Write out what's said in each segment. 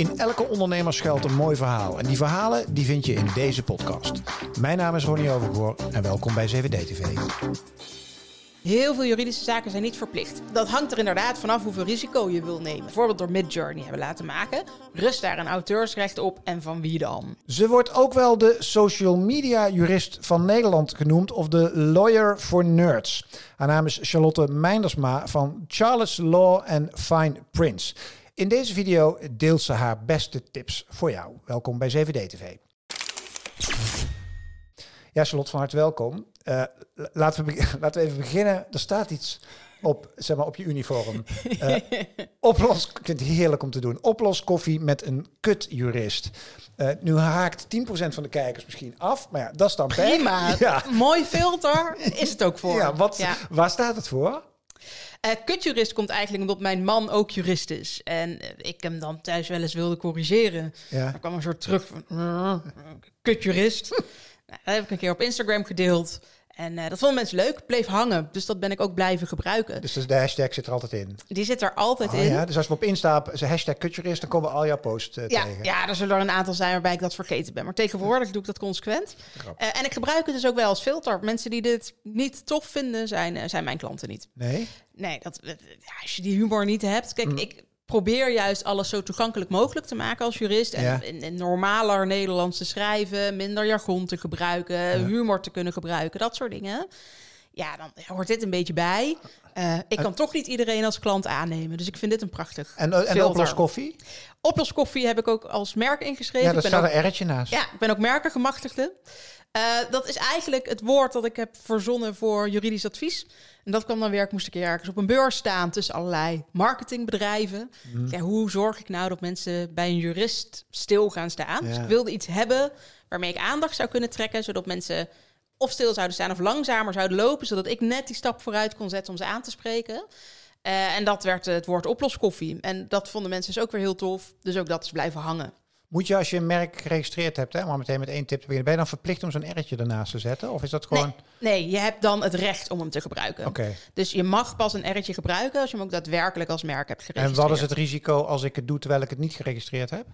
In elke ondernemer schuilt een mooi verhaal. En die verhalen die vind je in deze podcast. Mijn naam is Ronnie Overgoor en welkom bij 7D TV. Heel veel juridische zaken zijn niet verplicht. Dat hangt er inderdaad vanaf hoeveel risico je wil nemen. Bijvoorbeeld door Midjourney hebben laten maken. Rust daar een auteursrecht op en van wie dan? Ze wordt ook wel de social media jurist van Nederland genoemd of de lawyer for nerds. Haar naam is Charlotte Meindersma van Charles Law en Fine Prince. In deze video deelt ze haar beste tips voor jou. Welkom bij 7D TV. Ja, Charlotte, van harte welkom. Uh, laten, we laten we even beginnen. Er staat iets op, zeg maar, op je uniform. Uh, oplos, ik vind het heerlijk om te doen. Oplos koffie met een kutjurist. Uh, nu haakt 10% van de kijkers misschien af, maar ja, dat is dan Prima. Ja. Mooi filter is het ook voor. Ja, wat, ja. waar staat het voor? Uh, kutjurist komt eigenlijk omdat mijn man ook jurist is. En ik hem dan thuis wel eens wilde corrigeren. Ja. Dan kwam een soort terug van... kutjurist. Nou, dat heb ik een keer op Instagram gedeeld. En uh, dat vonden mensen leuk, bleef hangen. Dus dat ben ik ook blijven gebruiken. Dus de hashtag zit er altijd in? Die zit er altijd oh, in. Ja? Dus als we op Insta hashtag kutjurist, dan komen we al jouw posts uh, ja, tegen. Ja, er zullen er een aantal zijn waarbij ik dat vergeten ben. Maar tegenwoordig doe ik dat consequent. Uh, en ik gebruik het dus ook wel als filter. Mensen die dit niet tof vinden, zijn, zijn mijn klanten niet. Nee? Nee, dat, ja, als je die humor niet hebt... Kijk, mm. ik probeer juist alles zo toegankelijk mogelijk te maken als jurist. En, ja. en, en normaler Nederlands te schrijven, minder jargon te gebruiken, ja. humor te kunnen gebruiken, dat soort dingen. Ja, dan hoort dit een beetje bij. Uh, ik kan toch niet iedereen als klant aannemen. Dus ik vind dit een prachtig En, uh, en Oplos Koffie? Oplos Koffie heb ik ook als merk ingeschreven. Ja, daar staat een R'tje naast. Ja, ik ben ook merkengemachtigde. Uh, dat is eigenlijk het woord dat ik heb verzonnen voor juridisch advies. En dat kwam dan weer, ik moest een keer ergens op een beurs staan tussen allerlei marketingbedrijven. Mm. Ja, hoe zorg ik nou dat mensen bij een jurist stil gaan staan? Ja. Dus ik wilde iets hebben waarmee ik aandacht zou kunnen trekken, zodat mensen of stil zouden staan of langzamer zouden lopen, zodat ik net die stap vooruit kon zetten om ze aan te spreken. Uh, en dat werd het woord oploskoffie. En dat vonden mensen dus ook weer heel tof. Dus ook dat is blijven hangen. Moet je als je een merk geregistreerd hebt, hè, maar meteen met één tip te beginnen, ben je dan verplicht om zo'n R'tje ernaast te zetten? Of is dat gewoon... Nee, nee je hebt dan het recht om hem te gebruiken. Okay. Dus je mag pas een R'tje gebruiken als je hem ook daadwerkelijk als merk hebt geregistreerd. En wat is het risico als ik het doe terwijl ik het niet geregistreerd heb?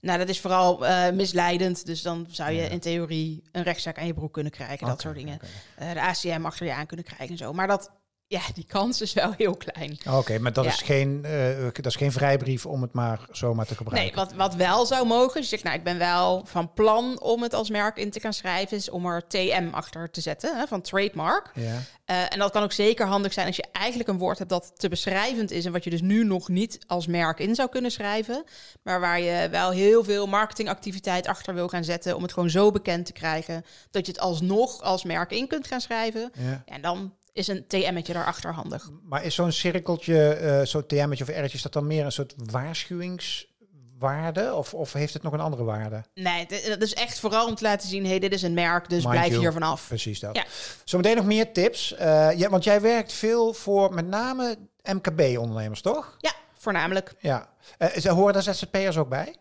Nou, dat is vooral uh, misleidend. Dus dan zou je ja. in theorie een rechtszaak aan je broek kunnen krijgen, okay, dat soort dingen. Okay. Uh, de ACM achter je aan kunnen krijgen en zo. Maar dat ja, die kans is wel heel klein. Oké, okay, maar dat, ja. is geen, uh, dat is geen vrijbrief om het maar zomaar te gebruiken. Nee, wat, wat wel zou mogen, je zegt, nou, ik ben wel van plan om het als merk in te gaan schrijven, is om er TM achter te zetten, hè, van trademark. Ja. Uh, en dat kan ook zeker handig zijn als je eigenlijk een woord hebt dat te beschrijvend is en wat je dus nu nog niet als merk in zou kunnen schrijven, maar waar je wel heel veel marketingactiviteit achter wil gaan zetten om het gewoon zo bekend te krijgen dat je het alsnog als merk in kunt gaan schrijven. Ja. En dan is een TM'tje daarachter handig. Maar is zo'n cirkeltje, uh, zo'n TM'tje of R'tje, is dat dan meer een soort waarschuwingswaarde? Of, of heeft het nog een andere waarde? Nee, dat is echt vooral om te laten zien, hey, dit is een merk, dus Mind blijf you. hier vanaf. Precies dat. Ja. Zometeen nog meer tips. Uh, ja, want jij werkt veel voor met name MKB-ondernemers, toch? Ja, voornamelijk. Ja. Uh, horen daar ZZP'ers ook bij?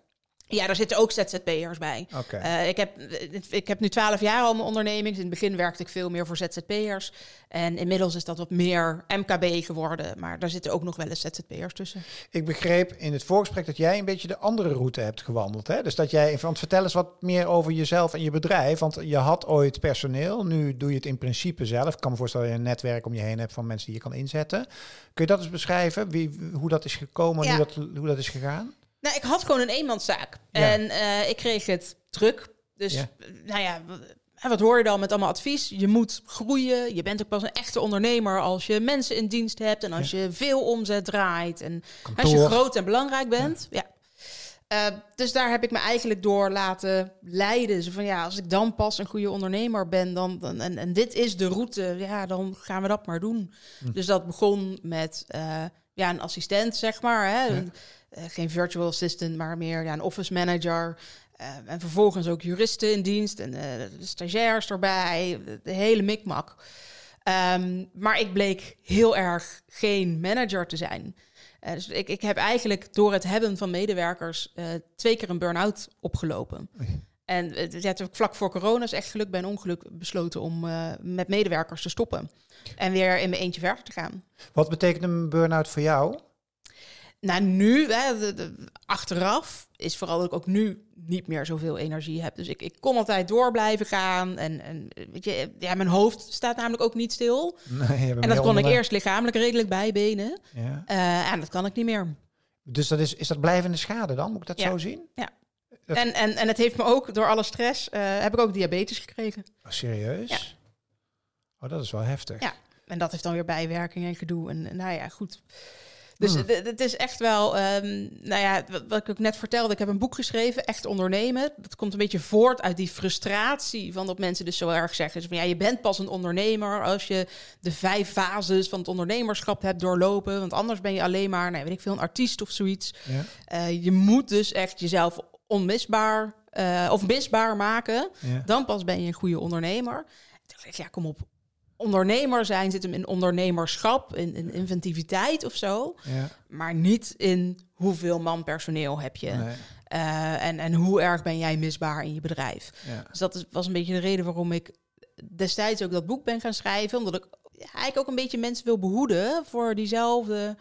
Ja, daar zitten ook ZZP'ers bij. Okay. Uh, ik, heb, ik heb nu twaalf jaar al mijn onderneming. In het begin werkte ik veel meer voor ZZP'ers. En inmiddels is dat wat meer MKB geworden. Maar daar zitten ook nog wel eens ZZP'ers tussen. Ik begreep in het voorgesprek dat jij een beetje de andere route hebt gewandeld. Hè? Dus dat jij, want vertel eens wat meer over jezelf en je bedrijf. Want je had ooit personeel. Nu doe je het in principe zelf. Ik kan me voorstellen dat je een netwerk om je heen hebt van mensen die je kan inzetten. Kun je dat eens beschrijven? Wie, hoe dat is gekomen en ja. hoe, dat, hoe dat is gegaan? Nou, ik had gewoon een eenmanszaak. Ja. En uh, ik kreeg het druk. Dus, ja. nou ja, wat hoor je dan met allemaal advies? Je moet groeien. Je bent ook pas een echte ondernemer als je mensen in dienst hebt. En als ja. je veel omzet draait. En Kantoor. als je groot en belangrijk bent. Ja. Uh, dus daar heb ik me eigenlijk door laten leiden. Zo van ja, als ik dan pas een goede ondernemer ben, dan, dan en, en dit is de route, ja, dan gaan we dat maar doen. Hm. Dus dat begon met uh, ja, een assistent, zeg maar. Hè. Ja. Uh, geen virtual assistant, maar meer ja, een office manager. Uh, en vervolgens ook juristen in dienst en uh, stagiairs erbij. De, hele mikmak. Um, maar ik bleek heel erg geen manager te zijn. Uh, dus ik, ik heb eigenlijk door het hebben van medewerkers twee keer een burn-out opgelopen. En ja, toen vlak voor corona is echt geluk bij een ongeluk besloten om met medewerkers te stoppen. En weer in mijn eentje verder te gaan. Wat betekent een burn-out voor jou? Nou, nu, hè, achteraf, is vooral dat ik ook nu niet meer zoveel energie heb. Dus ik, ik kon altijd door blijven gaan. En, en weet je, ja, mijn hoofd staat namelijk ook niet stil. Nee, en dat kon ik eerst lichamelijk redelijk bijbenen. Ja. Uh, en dat kan ik niet meer. Dus dat is, is dat blijvende schade dan? Moet ik dat zo zien? Ja. En, en, en het heeft me ook, door alle stress, uh, heb ik ook diabetes gekregen. Oh, serieus? Ja. Oh, dat is wel heftig. Ja, en dat heeft dan weer bijwerkingen en gedoe. En nou ja, goed. Dus hmm. het is echt wel, um, nou ja, wat, ik ook net vertelde, ik heb een boek geschreven, Echt Ondernemen. Dat komt een beetje voort uit die frustratie van dat mensen dus zo erg zeggen. Dus van ja, je bent pas een ondernemer als je de vijf fases van het ondernemerschap hebt doorlopen. Want anders ben je alleen maar, nou, weet ik veel, een artiest of zoiets. Ja. Uh, je moet dus echt jezelf onmisbaar uh, of misbaar maken. Ja. Dan pas ben je een goede ondernemer. Ja, kom op ondernemer zijn zit hem in ondernemerschap, in, in inventiviteit of zo. Ja. Maar niet in hoeveel man personeel heb je. Uh, en, en hoe erg ben jij misbaar in je bedrijf. Ja. Dus dat is, was een beetje de reden waarom ik destijds ook dat boek ben gaan schrijven. Omdat ik eigenlijk ook een beetje mensen wil behoeden voor diezelfde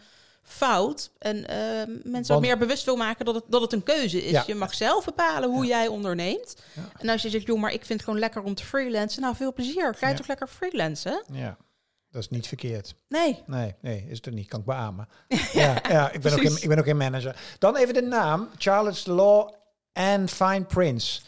fout. En uh, mensen wat meer bewust wil maken dat het, dat het een keuze is. Je mag zelf bepalen hoe jij onderneemt. En als je zegt, joh, maar ik vind het gewoon lekker om te freelancen. Nou, veel plezier. Ga je toch lekker freelancen? Ja. Dat is niet verkeerd. Nee. Nee, nee, is het niet. Kan ik beamen. ja, ja, ik, ben ook in, ik ben ook geen manager. Dan even de naam. Charles Law and Fine Prince.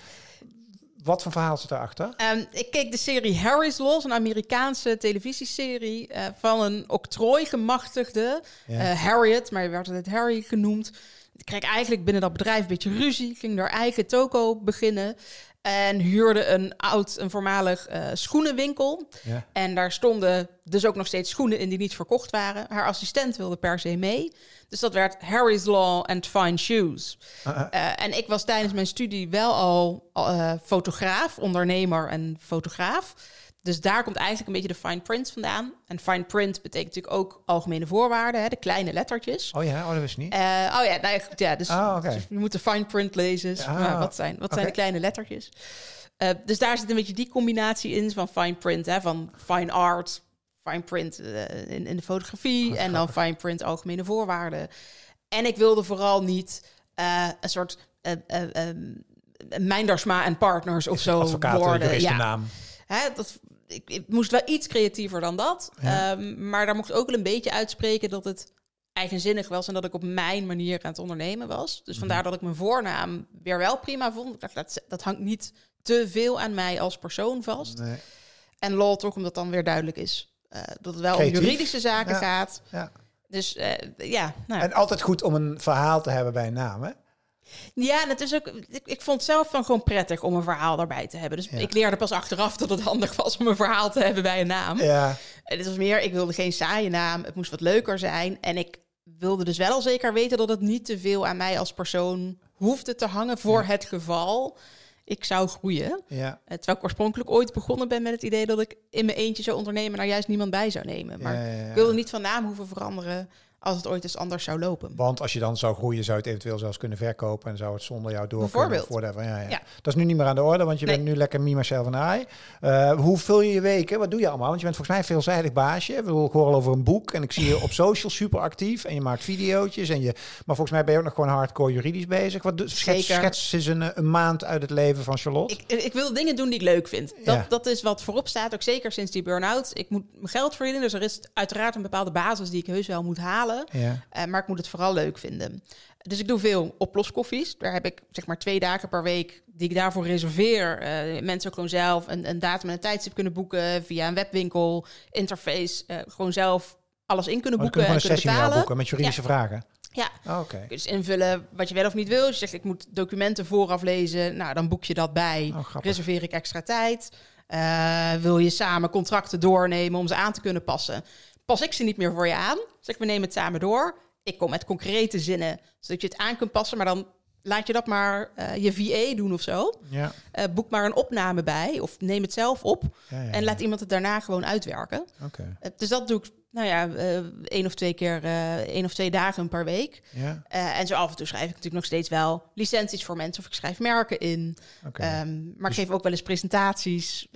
Wat voor verhaal zit erachter? Um, ik keek de serie Harry's Law, een Amerikaanse televisieserie uh, van een octrooigemachtigde uh, Harriet, maar je werd altijd Harry genoemd. Ik kreeg eigenlijk binnen dat bedrijf een beetje ruzie, ging daar eigen toko beginnen. En huurde een oud, een voormalig uh, schoenenwinkel. Ja. En daar stonden dus ook nog steeds schoenen in die niet verkocht waren. Haar assistent wilde per se mee. Dus dat werd Harry's Law and Fine Shoes. Uh -huh. en ik was tijdens mijn studie wel al uh, fotograaf, ondernemer en fotograaf. Dus daar komt eigenlijk een beetje de fine print vandaan. En fine print betekent natuurlijk ook algemene voorwaarden, hè, de kleine lettertjes. Oh ja, oh, dat wist niet. Uh, oh ja, nou, ja dus, oh, okay. dus, je moet de fine print lezen. Dus, nou, wat zijn, wat zijn de kleine lettertjes? Uh, dus daar zit een beetje die combinatie in van fine print, hè, van fine art, fine print uh, in, in de fotografie oh, en dan fine print algemene voorwaarden. En ik wilde vooral niet een soort um, Mijndersma en Partners of zo worden. Ja. naam. Hè, dat, ik, ik, moest wel iets creatiever dan dat. Um, maar daar mocht ook wel een beetje uitspreken dat het eigenzinnig was en dat ik op mijn manier aan het ondernemen was. Dus mhm. vandaar dat ik mijn voornaam weer wel prima vond. Ik dacht, dat, dat hangt niet te veel aan mij als persoon vast. Nee. En law toch omdat dan weer duidelijk is uh, dat het wel om juridische zaken gaat. Ja. Dus uh, ja. Nou. En altijd goed om een verhaal te hebben bij een naam, hè? Ja, en het is ook. Ik, ik vond het zelf van gewoon prettig om een verhaal daarbij te hebben. Dus ik leerde pas achteraf dat het handig was om een verhaal te hebben bij een naam. Ja. Het was meer, ik wilde geen saaie naam. Het moest wat leuker zijn. En ik wilde dus wel zeker weten dat het niet te veel aan mij als persoon hoefde te hangen voor het geval ik zou groeien. Ja. Terwijl ik oorspronkelijk ooit begonnen ben met het idee dat ik in mijn eentje zou ondernemen, naar juist niemand bij zou nemen. Maar ik wilde niet van naam hoeven veranderen als het ooit eens anders zou lopen. Want als je dan zou groeien, zou je het eventueel zelfs kunnen verkopen en zou het zonder jou door Bijvoorbeeld. Kunnen, ja, ja. ja, Dat is nu niet meer aan de orde, want je bent nu lekker me, myself en I. Uh, hoe vul je je weken? Wat doe je allemaal? Want je bent volgens mij een veelzijdig baasje. We horen al over een boek en ik zie je op social super actief en je maakt videootjes. En je, maar volgens mij ben je ook nog gewoon hardcore juridisch bezig. Wat schets, schets is een, een maand uit het leven van Charlotte. Ik, ik wil dingen doen die ik leuk vind. Dat, dat is wat voorop staat, ook zeker sinds die burn-out. Ik moet mijn geld verdienen, dus er is uiteraard een bepaalde basis die ik heus wel moet halen. Ja. Uh, maar ik moet het vooral leuk vinden. Dus ik doe veel oploskoffies. Daar heb ik zeg maar twee dagen per week die ik daarvoor reserveer. Uh, mensen ook gewoon zelf een, een datum en een tijdstip kunnen boeken via een webwinkel, interface. Uh, gewoon zelf alles in kunnen oh, boeken en kunnen betalen. boeken met juridische vragen. Ja, oh, oké. Dus invullen wat je wel of niet wil. Dus je zegt, ik moet documenten vooraf lezen. Nou, dan boek je dat bij. Oh, reserveer ik extra tijd. Uh, wil je samen contracten doornemen om ze aan te kunnen passen? Pas ik ze niet meer voor je aan. Zeg, we nemen het samen door. Ik kom met concrete zinnen, zodat je het aan kunt passen. Maar dan laat je dat maar uh, je VA doen of zo. Ja. Uh, boek maar een opname bij of neem het zelf op. Ja, ja, en laat iemand het daarna gewoon uitwerken. Okay. Uh, dus dat doe ik nou ja, uh, één of twee keer, uh, één of twee dagen per week. Ja. Uh, en zo af en toe schrijf ik natuurlijk nog steeds wel licenties voor mensen of ik schrijf merken in. Okay. Um, maar dus, ik geef ook wel eens presentaties.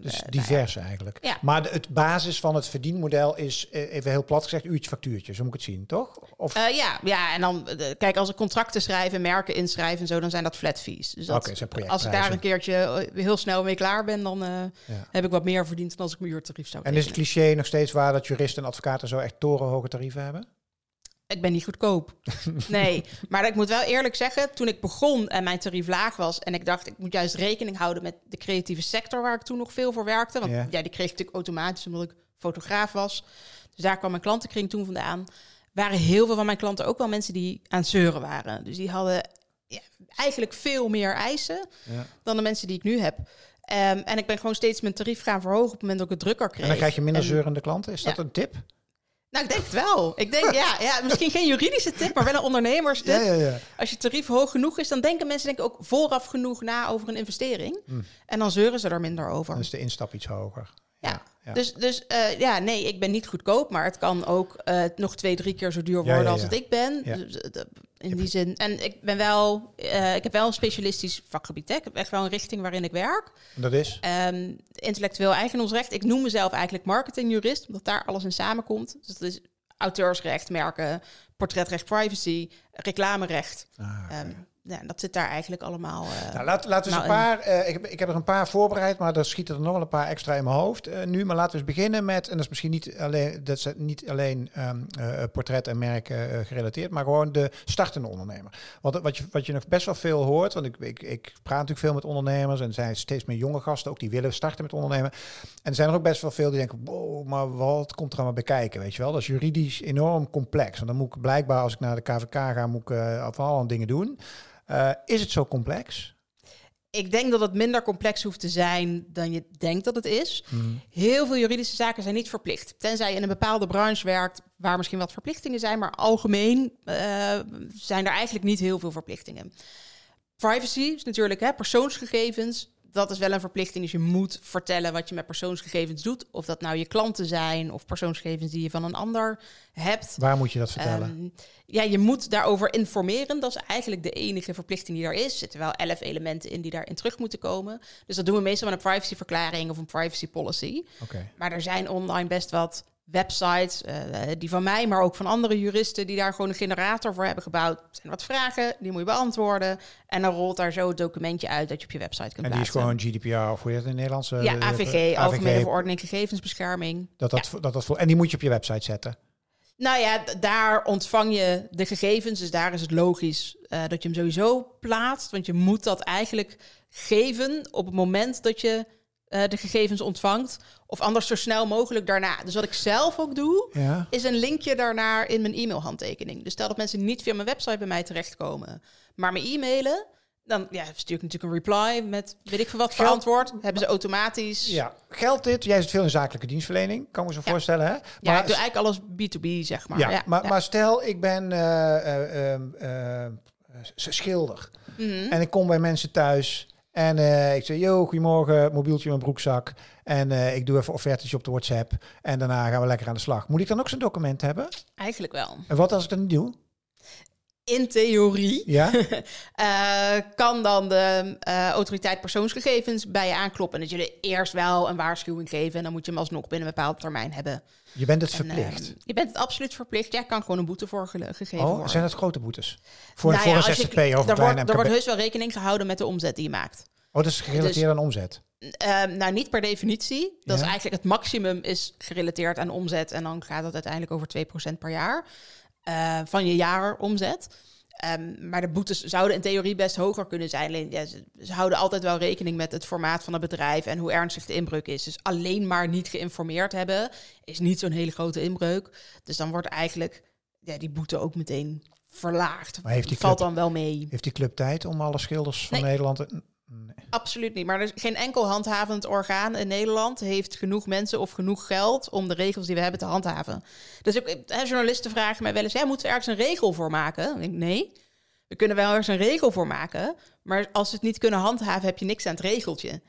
dus divers eigenlijk. Ja. Maar de, het basis van het verdienmodel is, even heel plat gezegd, uurtje factuurtje. Zo moet ik het zien, toch? Of? ja, ja, en dan, kijk, als ik contracten schrijf en merken inschrijf en zo, dan zijn dat flat fees. Dus dat, als ik daar een keertje heel snel mee klaar ben, dan heb ik wat meer verdiend dan als ik mijn uurtarief zou En is het cliché nog steeds waar dat juristen en advocaten zo echt torenhoge tarieven hebben? Ik ben niet goedkoop. Nee, maar ik moet wel eerlijk zeggen, toen ik begon en mijn tarief laag was en ik dacht, ik moet juist rekening houden met de creatieve sector waar ik toen nog veel voor werkte. Want ja, die kreeg ik natuurlijk automatisch omdat ik fotograaf was. Dus daar kwam mijn klantenkring toen vandaan. Waren heel veel van mijn klanten ook wel mensen die aan het zeuren waren. Dus die hadden ja, eigenlijk veel meer eisen ja. dan de mensen die ik nu heb. Um, en ik ben gewoon steeds mijn tarief gaan verhogen op het moment dat ik het drukker kreeg. En dan krijg je minder zeurende klanten. Is dat een tip? Nou, ik denk het wel. Ik denk, ja, ja, misschien geen juridische tip, maar wel een ondernemerstip. Ja, ja, ja. Als je tarief hoog genoeg is, dan denken mensen denk ik ook vooraf genoeg na over een investering. Hmm. En dan zeuren ze er minder over. Dan is de instap iets hoger. Ja, dus, dus uh, ja, nee, ik ben niet goedkoop, maar het kan ook uh, nog twee, drie keer zo duur worden als het ik ben. Dus, uh, in die zin. En ik ben wel, ik heb wel een specialistisch vakgebied. Hè. Ik heb echt wel een richting waarin ik werk. Dat is? Um, intellectueel eigendomsrecht. Ik noem mezelf eigenlijk marketingjurist, omdat daar alles in samenkomt. Dus dat is auteursrecht, merken, portretrecht, privacy, reclamerecht. Ah, okay. um, ja, dat zit daar eigenlijk allemaal. Uh, nou, laat, laten we eens een paar. Uh, ik, heb, ik heb er een paar voorbereid, maar er schieten er nog wel een paar extra in mijn hoofd uh, nu. Maar laten we eens beginnen met. En dat is misschien niet alleen, dat is niet alleen um, portret en merken gerelateerd, maar gewoon de startende ondernemer. Want wat je, wat je nog best wel veel hoort, want ik, ik, ik praat natuurlijk veel met ondernemers en er zijn steeds meer jonge gasten ook die willen starten met ondernemen. En er zijn er ook best wel veel die denken: wow, maar wat komt er allemaal bij kijken? Weet je wel, dat is juridisch enorm complex. Want dan moet ik blijkbaar, als ik naar de KVK ga, moet ik uh, dingen doen. Uh, is het zo complex? Ik denk dat het minder complex hoeft te zijn dan je denkt dat het is. Hmm. Heel veel juridische zaken zijn niet verplicht. Tenzij je in een bepaalde branche werkt waar misschien wat verplichtingen zijn, maar algemeen uh, zijn er eigenlijk niet heel veel verplichtingen. Privacy is natuurlijk hè, persoonsgegevens dat is wel een verplichting. Dus je moet vertellen wat je met persoonsgegevens doet. Of dat nou je klanten zijn of persoonsgegevens die je van een ander hebt. Waar moet je dat vertellen? Um, ja, je moet daarover informeren. Dat is eigenlijk de enige verplichting die er is. Er zitten wel elf elementen in die daarin terug moeten komen. Dus dat doen we meestal met een privacyverklaring of een privacy policy. Okay. Maar er zijn online best wat websites, uh, die van mij, maar ook van andere juristen die daar gewoon een generator voor hebben gebouwd. Er zijn wat vragen, die moet je beantwoorden. En dan rolt daar zo het documentje uit dat je op je website kunt plaatsen. En die is gewoon GDPR of hoe heet het in Nederlands? Ja, AVG, AVG, Algemene Verordening Gegevensbescherming. Dat dat, dat, dat voor, en die moet je op je website zetten? Nou ja, daar ontvang je de gegevens. Dus daar is het logisch uh, dat je hem sowieso plaatst. Want je moet dat eigenlijk geven op het moment dat je uh, de gegevens ontvangt. Of anders zo snel mogelijk daarna. Dus wat ik zelf ook doe, ja. is een linkje daarnaar in mijn e-mailhandtekening. Dus stel dat mensen niet via mijn website bij mij terechtkomen, maar me e-mailen. Dan ja, stuur ik natuurlijk een reply met weet ik veel wat verantwoord. Hebben ze automatisch. Ja, geldt dit? Jij zit veel in zakelijke dienstverlening, kan me zo voorstellen. Hè? Maar ja, ik doe eigenlijk alles B2B, zeg maar. Ja, ja maar, maar, stel, ik ben uh, uh, schilder. Mm -hmm. En ik kom bij mensen thuis en uh, ik zei, yo, goedemorgen, mobieltje in mijn broekzak. En uh, ik doe even offertjes op de WhatsApp. En daarna gaan we lekker aan de slag. Moet ik dan ook zo'n document hebben? Eigenlijk wel. En wat als ik dat niet doe? In theorie ja? uh, kan dan de uh, autoriteit persoonsgegevens bij je aankloppen. Dat jullie eerst wel een waarschuwing geven en dan moet je hem alsnog binnen een bepaald termijn hebben. Je bent het verplicht. Uh, je bent het absoluut verplicht. Jij kan gewoon een boete voor ge gegeven oh, worden. Zijn dat grote boetes? Voor, nou voor ja, een een kleine Er wordt heus wel rekening gehouden met de omzet die je maakt. Oh, dat is gerelateerd dus, aan omzet? Ehm, nou, niet per definitie. Dat is eigenlijk het maximum is gerelateerd aan omzet. En dan gaat het uiteindelijk over 2% per jaar. Uh, van je jaaromzet. Um, maar de boetes zouden in theorie best hoger kunnen zijn. Alleen, ja, ze, ze, houden altijd wel rekening met het formaat van het bedrijf en hoe ernstig de inbreuk is. Dus alleen maar niet geïnformeerd hebben is niet zo'n hele grote inbreuk. Dus dan wordt eigenlijk ja, die boete ook meteen verlaagd. Maar heeft die valt dan wel mee. Heeft die club tijd om alle schilders van nee. Nederland Absoluut niet. Maar er is geen enkel handhavend orgaan in Nederland heeft genoeg mensen of genoeg geld om de regels die we hebben te handhaven. Dus ook, journalisten vragen mij wel eens: ja, moeten we ergens een regel voor maken? Denk, nee, we kunnen wel ergens een regel voor maken. Maar als we het niet kunnen handhaven, heb je niks aan het regeltje.